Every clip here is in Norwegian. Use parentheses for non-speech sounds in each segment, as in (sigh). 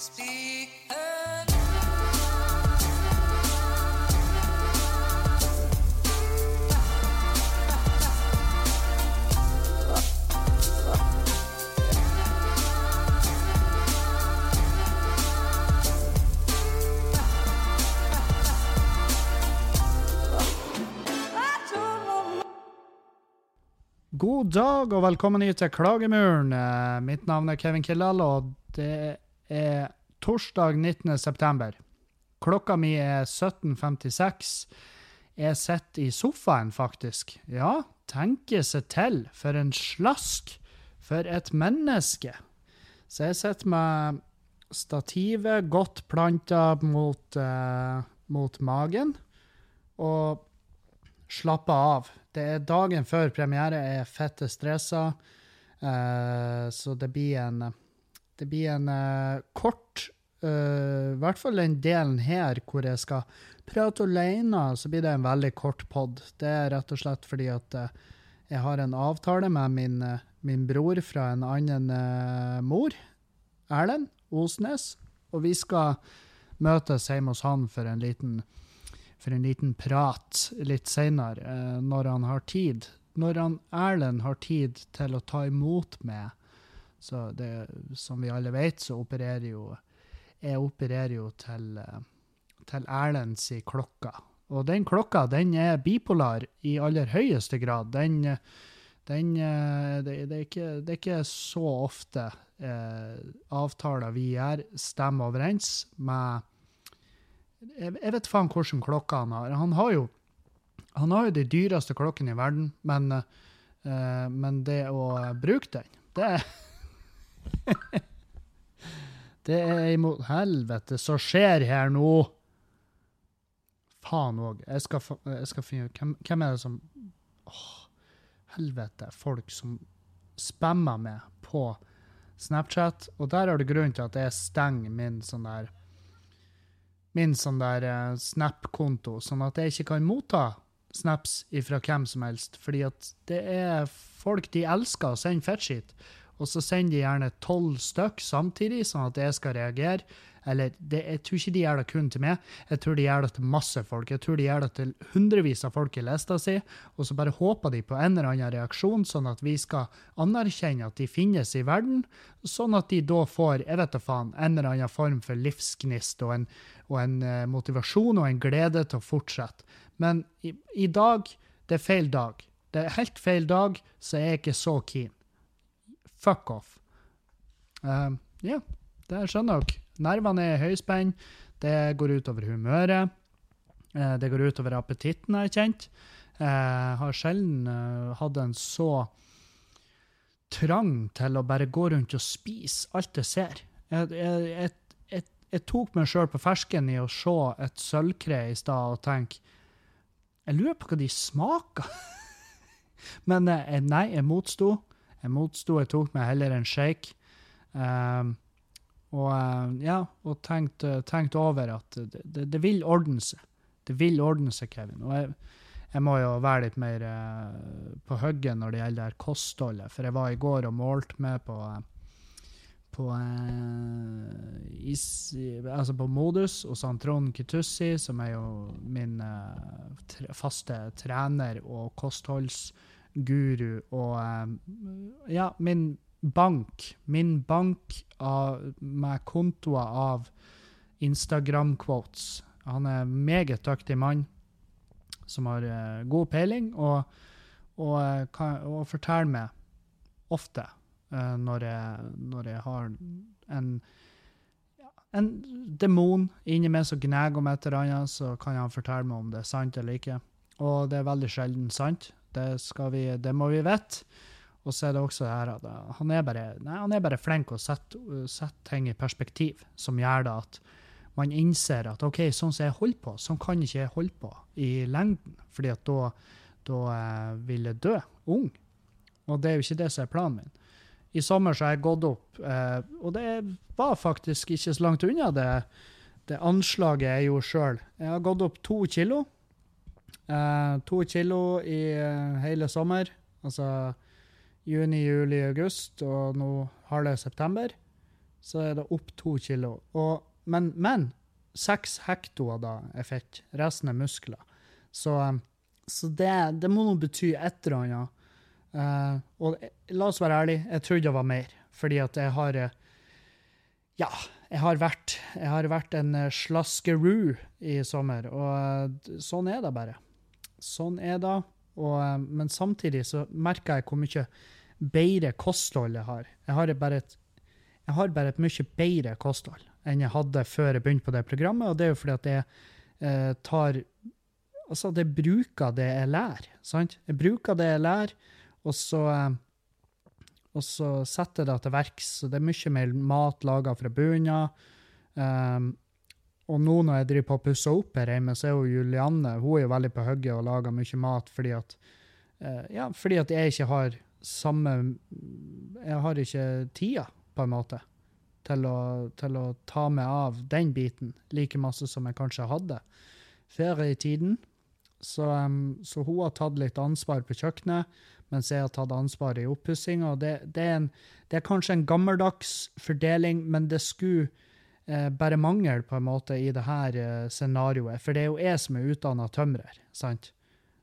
God dag og velkommen hit til Klagemuren. Mitt navn er Kevin Kildahl, og det er torsdag 19. september. Klokka mi er 17.56. Jeg sitter i sofaen, faktisk. Ja, tenke seg til. For en slask. For et menneske. Så jeg sitter med stativet godt planta mot, uh, mot magen, og slapper av. Det er dagen før premiere, jeg er fette stressa, uh, så det blir en Det blir en uh, kort uh, I hvert fall den delen her hvor jeg skal prate alene, så blir det en veldig kort pod. Det er rett og slett fordi at uh, jeg har en avtale med min, min bror fra en annen mor, Erlend Osnes, og vi skal møtes hjemme hos han for en liten for en liten prat litt seinere, når han har tid. Når han Erlend har tid til å ta imot meg. Så det, som vi alle vet, så opererer jo Jeg opererer jo til, til Erlends klokka. Og den klokka, den er bipolar i aller høyeste grad. Den, den det, det, er ikke, det, er ikke, så ofte eh, avtaler vi gjør, stemmer overens med jeg, vet faen hvilken klokke han har. Han har jo han har jo de dyreste klokkene i verden, men, uh, men det å bruke den, det (laughs) Det er imot Helvete, så skjer her nå? Faen òg. Jeg, jeg, skal finne ut hvem, hvem, er det som Åh, helvete. Folk som spammer meg på Snapchat. Og der er det grunn til at jeg stenger min sånn der min sånn der uh, Snap-konto, sånn at jeg ikke kan motta snaps ifra hvem som helst. Fordi at det er folk de elsker å sende fettskitt, og så sender de gjerne tolv stykk samtidig, sånn at jeg skal reagere. Eller det, jeg tror ikke de gjør det kun til meg, jeg tror de gjør det til masse folk. Jeg tror de gjør det til hundrevis av folk i lista si, og så bare håper de på en eller annen reaksjon, sånn at vi skal anerkjenne at de finnes i verden, sånn at de da får jeg vet da faen, en eller annen form for livsgnist og en, og en uh, motivasjon og en glede til å fortsette. Men i, i dag, det er feil dag. Det er helt feil dag, så jeg er ikke så keen. Fuck off. Uh, ja, det skjønner dere. Nervene er i høyspenn. Det går utover humøret. Uh, det går utover appetitten, har jeg kjent. Jeg uh, har sjelden uh, hatt en så trang til å bare gå rundt og spise alt jeg ser. Jeg, jeg, jeg, jeg tok meg sjøl på fersken i å se et sølvkre i stad og tenke Jeg lurer på hva de smaker. (laughs) Men nei, jeg motsto. Jeg motsto, jeg tok meg heller en shake. Um, og uh, ja, og tenkt, tenkt, over at det, det, det, vil ordne seg. Det vil ordne seg, Kevin. Og jeg, jeg må jo være litt mer uh, på hugget når det gjelder kostholdet. For jeg var i går og målte meg på uh, is, altså på Modus hos Trond Kitussi, som er jo min faste trener og kostholds guru og um, Ja, min bank. Min bank av, med kontoer av Instagram-quotes. Han er en meget dyktig mann som har uh, god peiling, og, og, uh, kan, og forteller meg ofte uh, når, jeg, når, jeg, har en en demon inni meg som gnager om et eller annet, så kan han fortelle meg om det er sant eller ikke. Og det er veldig sjelden sant. Det, vi, det må vi vite. Og så er det også her at uh, han er bare, nei, han er bare flink å sette, uh, sette, ting i perspektiv, som gjør det at man innser at OK, sånn som jeg holder på, sånn kan ikke jeg holde på i lengden. fordi at da, da uh, vil jeg dø ung. Og det er jo ikke det som er planen min. I sommer så har jeg gått opp, eh, og det var faktisk ikke så langt unna det, det anslaget jeg gjorde sjøl. Jeg har gått opp to kilo. Uh, to kilo i uh, hele sommer. Altså juni, juli, august, og nå har det september. så er det opp to kilo. Og, men, men seks hektoer da er fett. Resten er muskler. Så, um, så det, det, må nå bety et eller annet. Uh, og la oss være ærlige, jeg trodde det var mer. Fordi at jeg har eh, Ja, jeg har vært, jeg har vært en eh, slaskeroo i sommer, og sånn er det bare. Sånn er det. Og, men samtidig så merker jeg hvor mye bedre kosthold jeg har. Jeg har bare et, har bare et mye bedre kosthold enn jeg hadde før jeg begynte på det programmet. Og det er jo fordi at jeg eh, tar Altså, jeg bruker det jeg lærer. sant? Jeg bruker det jeg lærer, og så, eh, og så setter jeg det til verks. Så det er mye mer mat laga fra bunnen av. Um, og nå når jeg driver på å pusse opp her hjemme, så er jo Julianne hun er jo veldig på hugget og lager mye mat fordi at, uh, ja, fordi at jeg ikke har samme Jeg har ikke tida, på en måte til å, til å, ta meg av den biten like masse som jeg kanskje hadde før i tiden. Så, så, hun har tatt litt ansvar på kjøkkenet, mens jeg har tatt ansvar i oppussinga. Det, det, det, er kanskje en gammeldags fordeling, men det skulle eh, bare mangel på en måte i det her eh, scenarioet. For det er jo jeg som er utdanna tømrer, sant?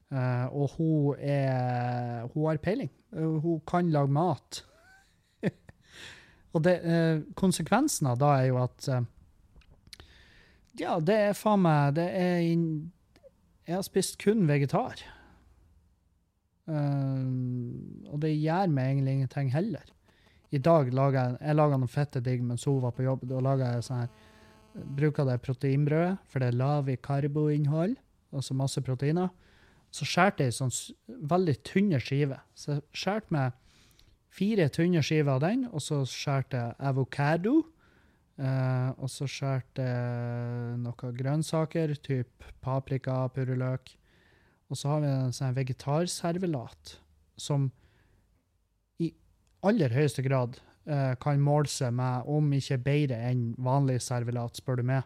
Uh, og hun er Hun har peiling. Hun kan lage mat. (laughs) Og det, eh, konsekvensen av da er jo at eh, Ja, det er faen meg Det er Jeg har spist kun vegetar. Og det gjør meg egentlig ingenting heller. I dag lager jeg jeg lager noe fette digg mens hun var på jobb. Da lager jeg sånn her Bruker det proteinbrødet, for det er lav i karboinnhold, altså masse proteiner. Så skjærte jeg i sånn veldig tynne skiver. Så jeg med Fire tynne skiver av den, og så skjærte jeg avokado. Eh, og så skjærte jeg noen grønnsaker, type paprika, purreløk. Og så har vi en sånn vegetarservelat som aller høyeste grad eh, kan måle seg med, om ikke bedre enn vanlig servelat, spør du meg.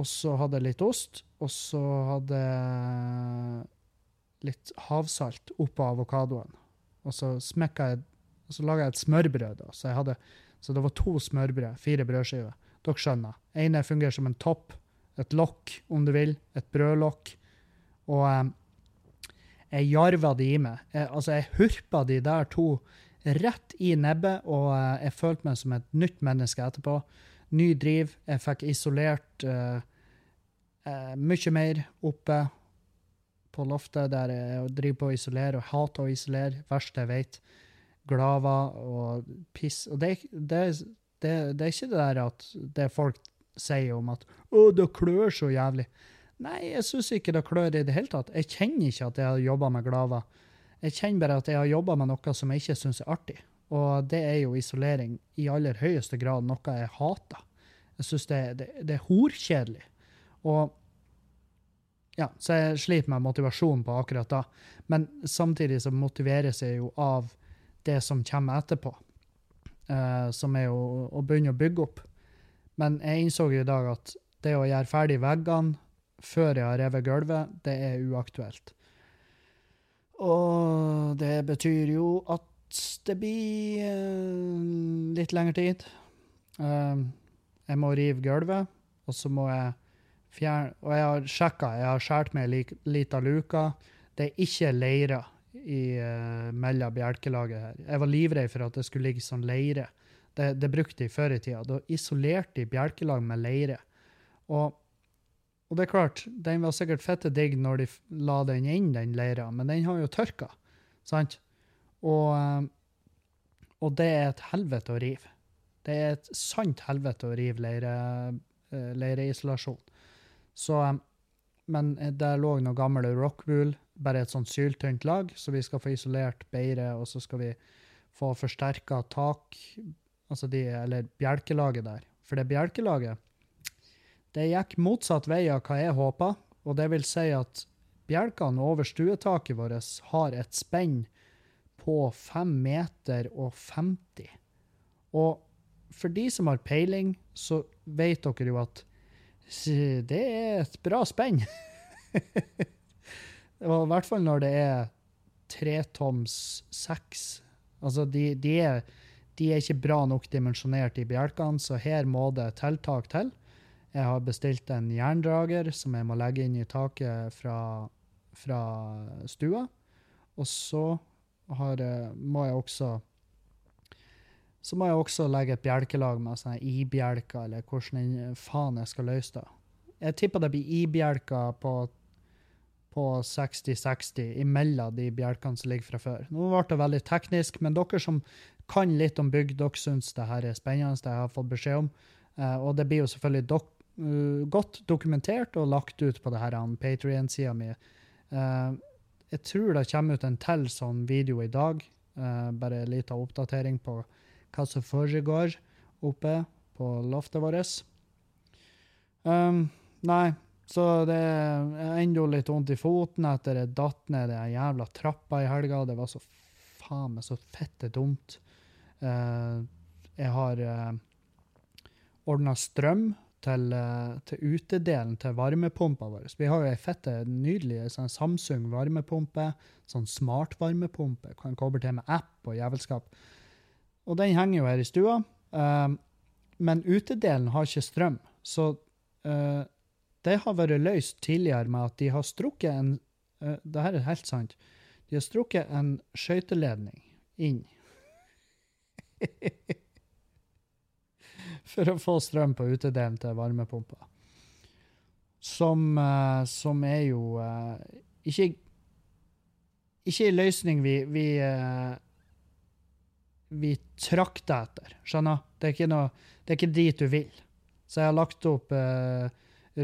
Og så hadde jeg litt ost, og så hadde jeg litt havsalt oppå avokadoen. Og så smekka jeg og så laga jeg et smørbrød. Da. Så, hadde, så det var to smørbrød, fire brødskiver. Dere skjønner. ene fungerer som en topp, et lokk, om du vil. Et brødlokk. Og eh, jeg jarva de i meg. Jeg, altså, jeg hurpa de der to rett i nebbet, og uh, jeg følte meg som et nytt menneske etterpå. Ny driv. Jeg fikk isolert uh, uh, mye mer oppe på loftet der jeg driver på å isolere og hater å isolere. Verst jeg vet. Glava og piss. Og det, det, det, det, er ikke det der at det folk sier om at 'Å, det klør så jævlig'. Nei, jeg syns ikke det klør i det hele tatt. Jeg kjenner ikke at jeg har jobba med glava. Jeg kjenner bare at jeg har jobba med noe som jeg ikke syns er artig. Og det er jo isolering i aller høyeste grad noe jeg hater. Jeg syns det, det, det, er horkjedelig. Og ja, så jeg sliter med motivasjon på akkurat da. Men samtidig så motiveres jeg jo av det som kommer etterpå, uh, som er å, å, begynne å bygge opp. Men jeg innså i dag at det å gjøre ferdig veggene før jeg har revet gulvet, det er uaktuelt. Og det betyr jo at det blir uh, litt lengre tid. Uh, jeg må rive gulvet, og så må jeg fjerne Og jeg har sjekka, jeg har skåret meg ei lita luke. Det er ikke leire i uh, mellom bjelkelaget her. Jeg var livredd for at det skulle ligge sånn leire. Det, det brukte de før i tida. Da isolerte de bjelkelag med leire. Og, og, det er klart, den var sikkert fette digg når de la den inn, den leira, men den har jo tørka. Sant? Og, uh, og det er et helvete å rive. Det er et sant helvete å rive leire, uh, leireisolasjon. Så um, men der lå noe gammel rockwool, bare et sånt syltynt lag, så vi skal få isolert bedre, og så skal vi få forsterka tak, altså de, eller bjelkelaget der. For det bjelkelaget, det gikk motsatt vei av hva jeg håpa, og det vil si at bjelkene over stuetaket vårt har et spenn på 5 meter og 50. Og for de som har peiling, så vet dere jo at det er et bra spenn. (laughs) Og I hvert fall når det er tretoms seks. Altså, de, de, er, de er ikke bra nok dimensjonert i bjelkene, så her må det tiltak til. Jeg har bestilt en jerndrager som jeg må legge inn i taket fra, fra stua. Og så har, må jeg også så må jeg også legge et bjelkelag med sånne i-bjelker, eller hvordan den faen jeg skal løse det. Jeg tipper det blir i-bjelker på, på 60-60 imellom de bjelkene som ligger fra før. Nå ble det veldig teknisk, men dere som kan litt om bygg, dere syns det her er spennende, det jeg har fått beskjed om. Eh, og det blir jo selvfølgelig dok uh, godt dokumentert og lagt ut på det her Patrion-sida mi. Uh, jeg tror det kommer ut en til sånn video i dag, eh, bare en liten oppdatering på hva som foregår oppe på loftet vårt. Um, nei, så det er ennå litt vondt i foten etter jeg datt ned den jævla trappa i helga. Det var så faen meg så fette dumt. Uh, jeg har uh, ordna strøm til, eh, til utedelen til varmepumpa vår. Vi har jo ei fette nydelig sånn Samsung varmepumpe, sånn smart varmepumpe. Kan koble til med app og jævelskap. Og den henger jo her i stua. Um, men utedelen har ikke strøm, så uh, det har vært løst tidligere med at de har strukket en uh, Det her er helt sant. De har strukket en skøyteledning inn. (laughs) For å få strøm på utedelen til varmepumpa. Som, uh, som er jo ikke Ikke en løsning vi, vi vi trakter etter. Skjønner? Det er noe, det er ikke dit du vil. Så jeg har lagt opp eh,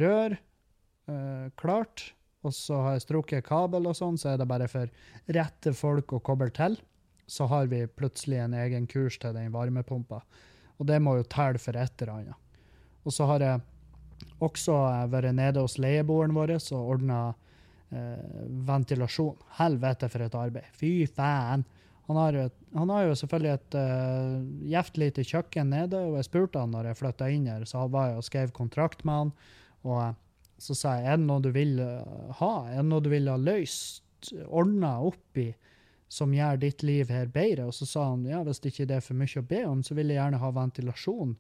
rør eh, klart, og så har jeg strukket kabel og sånn, så er det bare for rette folk å koble til. Så har vi plutselig en egen kurs til den varmepumpa. Og det må jo telle for et eller annet. Og så har jeg også vært nede hos leieboeren vår og ordna eh, ventilasjon. Helvete for et arbeid. Fy faen. Han har, han har, jo selvfølgelig et uh, gjevt lite kjøkken nede, og jeg spurte han når jeg flytta inn her, så var jeg og skrev kontrakt med han. Og uh, så sa jeg er det noe du vil ha, er det noe du vil ha løst, ordna opp i, som gjør ditt liv her bedre? Og så sa han ja, hvis det ikke er for mye å be om, så vil jeg gjerne ha ventilasjon.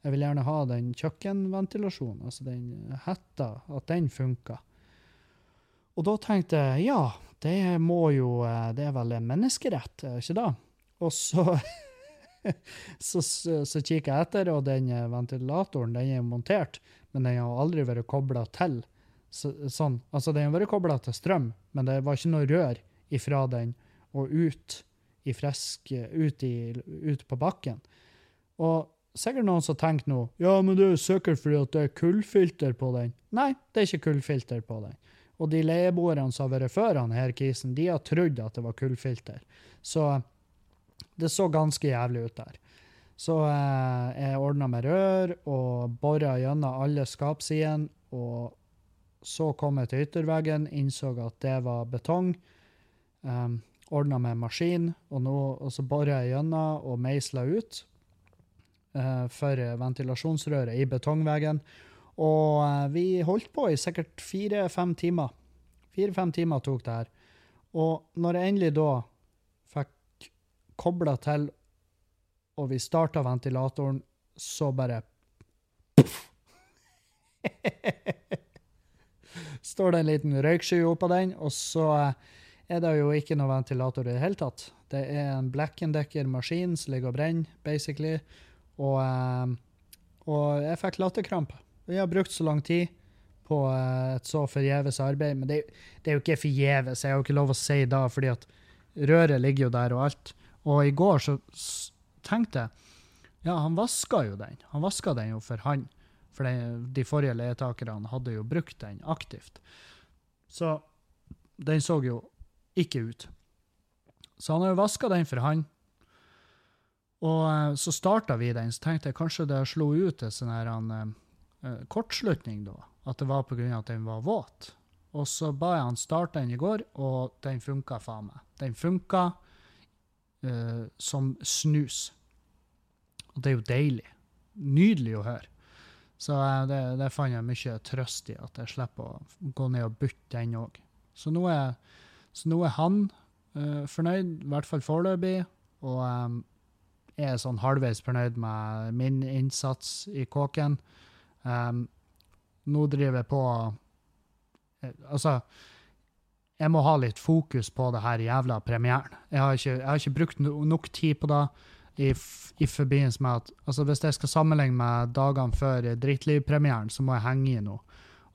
Jeg vil gjerne ha den kjøkkenventilasjonen, altså den hetta, at den funker. Og da tenkte jeg ja, det må jo eh, Det er vel en menneskerett, ikke det? Og så (laughs) så, så, så kikker jeg etter, og den eh, ventilatoren den er montert, men den har aldri vært kobla til så, sånn. Altså, den har vært kobla til strøm, men det var ikke noe rør ifra den og ut i frisk ut, ut på bakken. Og sikkert noen som tenker nå ja, men det er sikkert fordi at det er kullfilter på den. Nei, det er ikke kullfilter på den. Og de leieboerne som har vært før denne krisen, de har trodd at det var kullfilter. Så det så ganske jævlig ut der. Så eh, jeg ordna med rør og bora gjennom alle skapsidene. Og så kom jeg til ytterveggen, innså at det var betong. Um, ordna med maskin, og, nå, og så bora jeg gjennom og meisla ut uh, for ventilasjonsrøret i betongveggen. Og uh, vi holdt på i sikkert fire-fem timer. Fire-fem timer tok det her. Og når jeg endelig da fikk kobla til, og vi starta ventilatoren, så bare (laughs) Står det en liten røyksky oppå den, og så er det jo ikke noe ventilator i det hele tatt. Det er en Black Decker-maskin som ligger og brenner, basically. Og, og jeg fikk latterkrampe. Vi har brukt så lang tid på et så forgjeves arbeid, men det, det, er jo ikke forgjeves. Jeg har jo ikke lov å si da, fordi at røret ligger jo der og alt. Og i går så tenkte jeg ja, han vaska jo den. Han vaska den jo for han. For de, de forrige leietakerne hadde jo brukt den aktivt. Så den så jo ikke ut. Så han har jo vaska den for han. Og så starta vi den, så tenkte jeg kanskje det slo ut en sånn her en, uh, kortslutning, da. At det var pga. at den var våt. Og så ba jeg han starte den i går, og den funka faen meg. Den funka uh, som snus. Og det er jo deilig. Nydelig å høre. Så uh, det, det fant jeg mye trøst i, at jeg slipper å gå ned og bytte den òg. Så, så, nå er han uh, fornøyd, i hvert fall foreløpig. Og um, er sånn halvveis fornøyd med min innsats i kåken. Um, nå driver jeg på eh, Altså, jeg må ha litt fokus på det her jævla premieren. Jeg har ikke, jeg har ikke brukt no, nok tid på det i, i forbindelse med at altså Hvis jeg skal sammenligne med dagene før Drittliv-premieren, så må jeg henge i noe.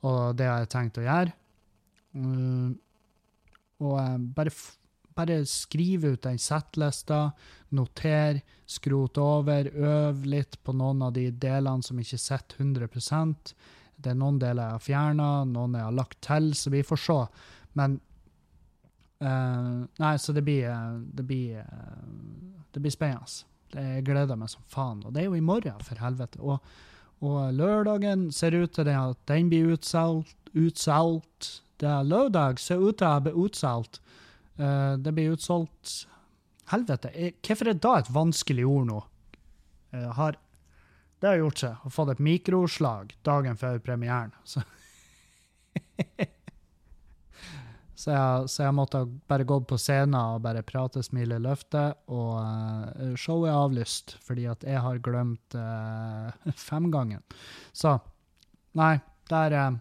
Og det har jeg tenkt å gjøre. Mm, og eh, bare, bare skrive ut den settlista, noter, skrote over, øv litt på noen av de delene som ikke sitter 100 Det er noen deler jeg har fjerna, noen jeg har lagt til, så vi får se. Men eh, Nei, så det blir Det blir, det blir spennende. Jeg gleder meg som faen. Og det er jo i morgen, for helvete. Og, og lørdagen ser ut til det at den blir utsolgt. utsolgt. Det er lørdag ser ut til å bli utsolgt. Uh, det blir utsolgt Helvete, jeg- hvorfor er da et vanskelig ord nå? Uh, har, det har gjort seg. Har fått et mikroslag dagen før premieren. (laughs) Så, så, jeg, så jeg måtte bare gå på scenen og bare prate, smile, løfte. Og uh, showet er avlyst fordi at jeg har glemt (laughs) femgangen. Så nei, der uh,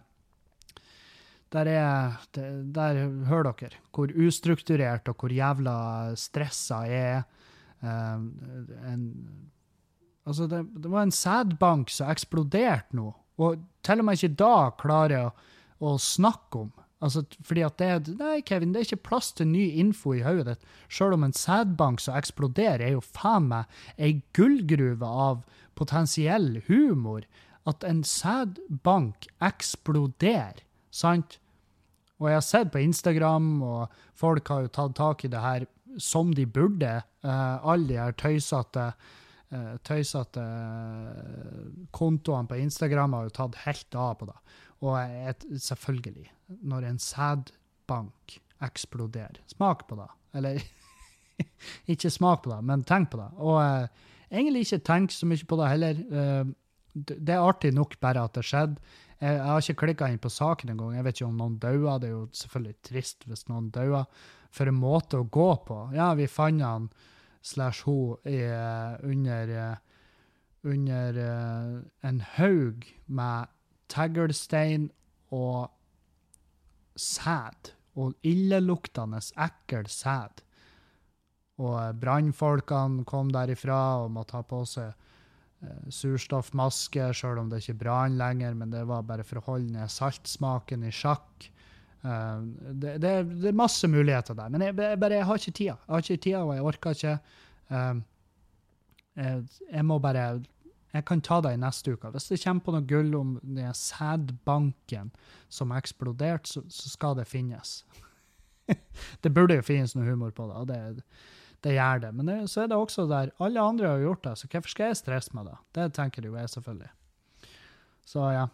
der, er, der hører dere hvor ustrukturert og hvor jævla stressa jeg er. Um, en, altså det, det var en sædbank som eksploderte nå, og til og med ikke da klarer jeg å, å snakke om. Altså, fordi at det, Nei, Kevin, det er ikke plass til ny info i hodet ditt. Sjøl om en sædbank som eksploderer, er jo faen meg ei gullgruve av potensiell humor. At en sædbank eksploderer, sant? Og jeg har sett på Instagram, og folk har jo tatt tak i det her som de burde. Uh, alle de her tøysete, uh, tøysete eh, kontoene på Instagram har jo tatt helt av på det. Og et, selvfølgelig, når en sædbank eksploderer, smak på det. Eller (laughs) ikke smak på det, men tenk på det. Og uh, egentlig ikke tenk så mye på det heller. Det er artig nok bare at det skjedde. Jeg, jeg har ikke klikka inn på saken engang. Jeg vet ikke om noen daua. Det er jo selvfølgelig trist hvis noen daua. For en måte å gå på. Ja, vi fant han slash hun eh, under, eh, under eh, en haug med taggerstein og sæd. Og illeluktende, ekkel sæd. Og brannfolkene kom derifra og måtte ha på seg surstoffmaske, sjøl om det ikke brann lenger, men det var bare for å holde ned saltsmaken i sjakk. Eh, det, det, det er masse muligheter der, men jeg, jeg, bare, jeg har ikke tida. Jeg har ikke tida, og jeg orker ikke. Eh, jeg, jeg må bare Jeg kan ta det i neste uke. Hvis det kommer på noe gull om den sædbanken som eksploderte, så, så skal det finnes. (laughs) det burde jo finnes noe humor på det, og det, det gjør det. Men det, så er det også der alle andre har gjort det, så hvorfor skal jeg stresse med det? Det tenker jo jeg, selvfølgelig. Så ja.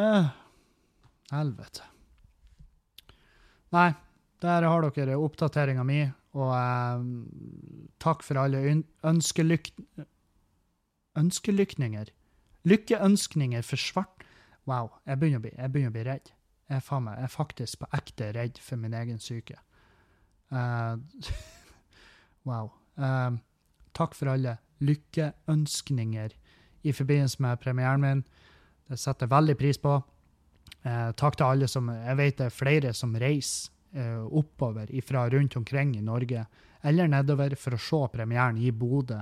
Eh, helvete. Nei, der har dere oppdateringa mi, og eh, takk for alle ønskelyk ønskelykninger. Lykkeønskninger for svart Wow, jeg begynner å bli, jeg begynner å bli redd. Jeg faen meg, jeg er faktisk på ekte redd for min egen syke. Eh, (laughs) wow. Uh, takk for alle lykkeønskninger i forbindelse med premieren min. Det setter jeg veldig pris på. Uh, takk til alle som Jeg vet det er flere som reiser oppover fra rundt omkring i Norge, eller nedover, for å se premieren i Bodø.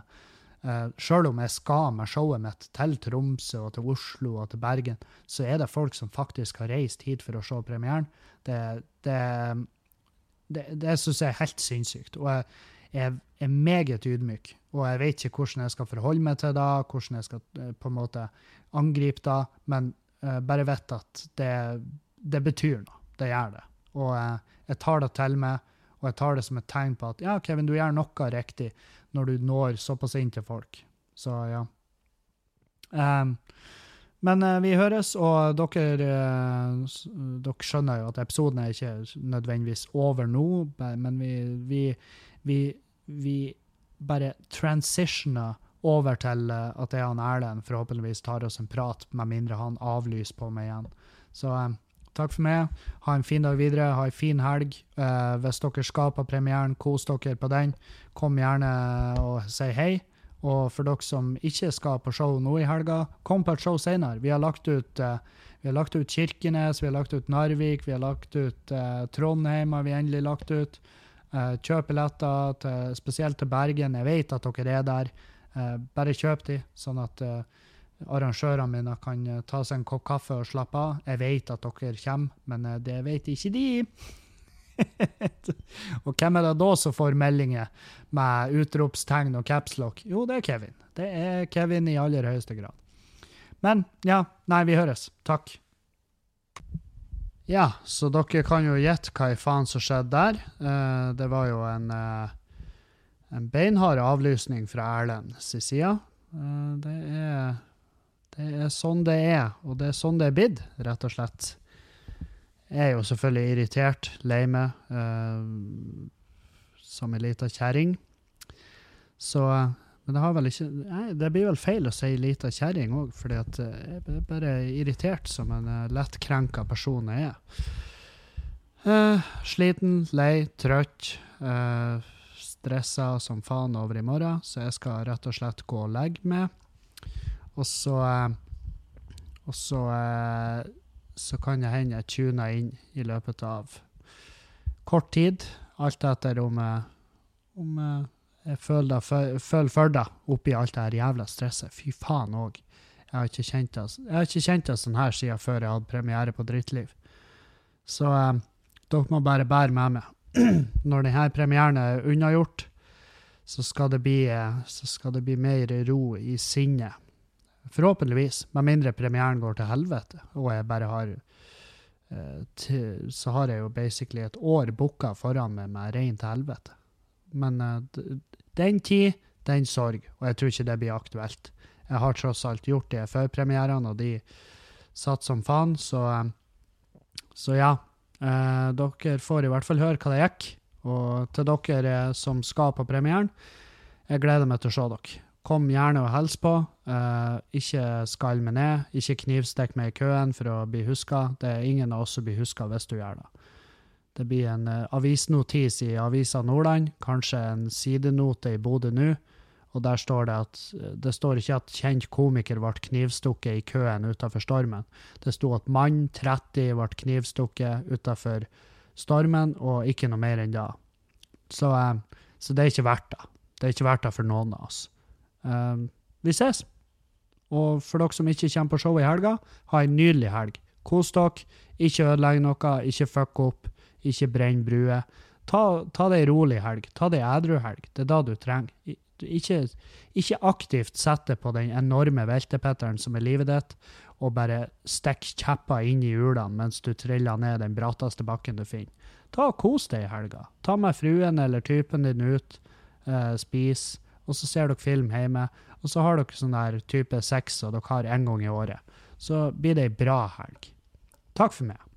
Uh, Sjøl om jeg skal med showet mitt til Tromsø og til Oslo og til Bergen, så er det folk som faktisk har reist hit for å se premieren. Det, det, det, det syns jeg er helt sinnssykt. Og jeg, jeg er meget ydmyk, og jeg vet ikke hvordan jeg skal forholde meg til det, hvordan jeg skal eh, på en måte angripe det, men uh, bare vet at det, det betyr noe. Det gjør det. Og eh, jeg tar det til meg, og jeg tar det som et tegn på at ja, Kevin, du gjør noe riktig når du når såpass inn til folk. Så ja. Um, men eh, vi høres, og dere, eh, dere skjønner jo at episoden er ikke nødvendigvis over nå, men vi, vi, vi, vi bare transitioner over til eh, at det er han Erlend forhåpentligvis tar oss en prat, med mindre han avlyser på meg igjen. Så eh, takk for meg. Ha en fin dag videre. Ha en fin helg. Eh, hvis dere skal på premieren, kos dere på den. Kom gjerne og si hei. Og for dere som ikke skal på show nå i helga, kom på et show senere. Vi har lagt ut, eh, vi har lagt ut Kirkenes, vi har lagt ut Narvik, vi har lagt ut eh, Trondheim. har vi endelig lagt ut. Eh, kjøp billetter, til, spesielt til Bergen. Jeg vet at dere er der. Eh, bare kjøp de, sånn at eh, arrangørene mine kan eh, ta seg en kopp kaffe og slappe av. Jeg vet at dere kommer, men det vet ikke de. (laughs) og hvem er det da som får meldinger med utropstegn og capslock? Jo, det er Kevin. Det er Kevin i aller høyeste grad. Men ja, nei, vi høres. Takk. Ja, så dere kan jo gjette hva i faen som skjedde der. Uh, det var jo en, uh, en beinhard avlysning fra Erlend sin side. Uh, det, er, det er sånn det er, og det er sånn det er blitt, rett og slett. Jeg er jo selvfølgelig irritert, lei meg, uh, som ei lita kjerring. Så Men det har vel ikke nei, Det blir vel feil å si lita kjerring òg, fordi eh, jeg er bare irritert som en uh, lettkrenka person jeg er. Uh, sliten, lei, trøtt. Uh, stressa som faen over i morgen, så jeg skal rett og slett gå og legge meg. Og så eh, Og så eh, så kan det hende jeg tuner inn i løpet av kort tid. Alt etter om, jeg- om jeg- føler føler for det oppi alt det her jævla stresset. Fy faen òg. Jeg har ikke kjent det, sånn her siden før jeg hadde premiere på Drittliv. Så eh, dere må bare bære med meg. (clears throat) Når denne premieren er unnagjort, så eh, så skal det bli mer ro i sinnet. Forhåpentligvis, med mindre premieren går til helvete, og jeg bare har eh, Så har jeg jo basically et år booka foran meg med rein til helvete. Men eh, den tid, den sorg, og jeg tror ikke det blir aktuelt. Jeg har tross alt gjort det før premierene, og de satt som faen, så eh, Så ja. Dere får i hvert fall høre hva det gikk. Og til dere som skal på premieren, jeg gleder meg til å se dere. Kom gjerne og hils på. Uh, ikke skall meg ned. Ikke knivstikk meg i køen for å bli huska. Det er ingen av oss som blir huska hvis du gjør det. Det blir en uh, avisnotis i Avisa Nordland, kanskje en sidenote i Bodø nå. Og der står det at det står ikke at kjent komiker ble knivstukket i køen utenfor stormen. Det sto at mann 30 ble knivstukket utenfor stormen, og ikke noe mer enn det. Så, eh, så det er ikke verdt det. Det er ikke verdt det for noen av oss. Eh, vi ses. Og for dere som ikke kommer på show i helga, ha en nydelig helg. Kos dere. Ikke ødelegg noe, ikke fuck opp, ikke brenn bruer. Ta, ta det ei rolig helg. Ta det ei edru helg. Det er det du trenger. Ikke, ikke aktivt sette på den enorme veltepetteren som er livet ditt, og bare stikk kjepper inn i hjulene mens du triller ned den bratteste bakken du finner. Ta og Kos deg i helga. Ta med fruen eller typen din ut, eh, spis, og så ser dere film hjemme. Og så har dere sånn der type sex og dere har en gang i året. Så blir det ei bra helg. Takk for meg.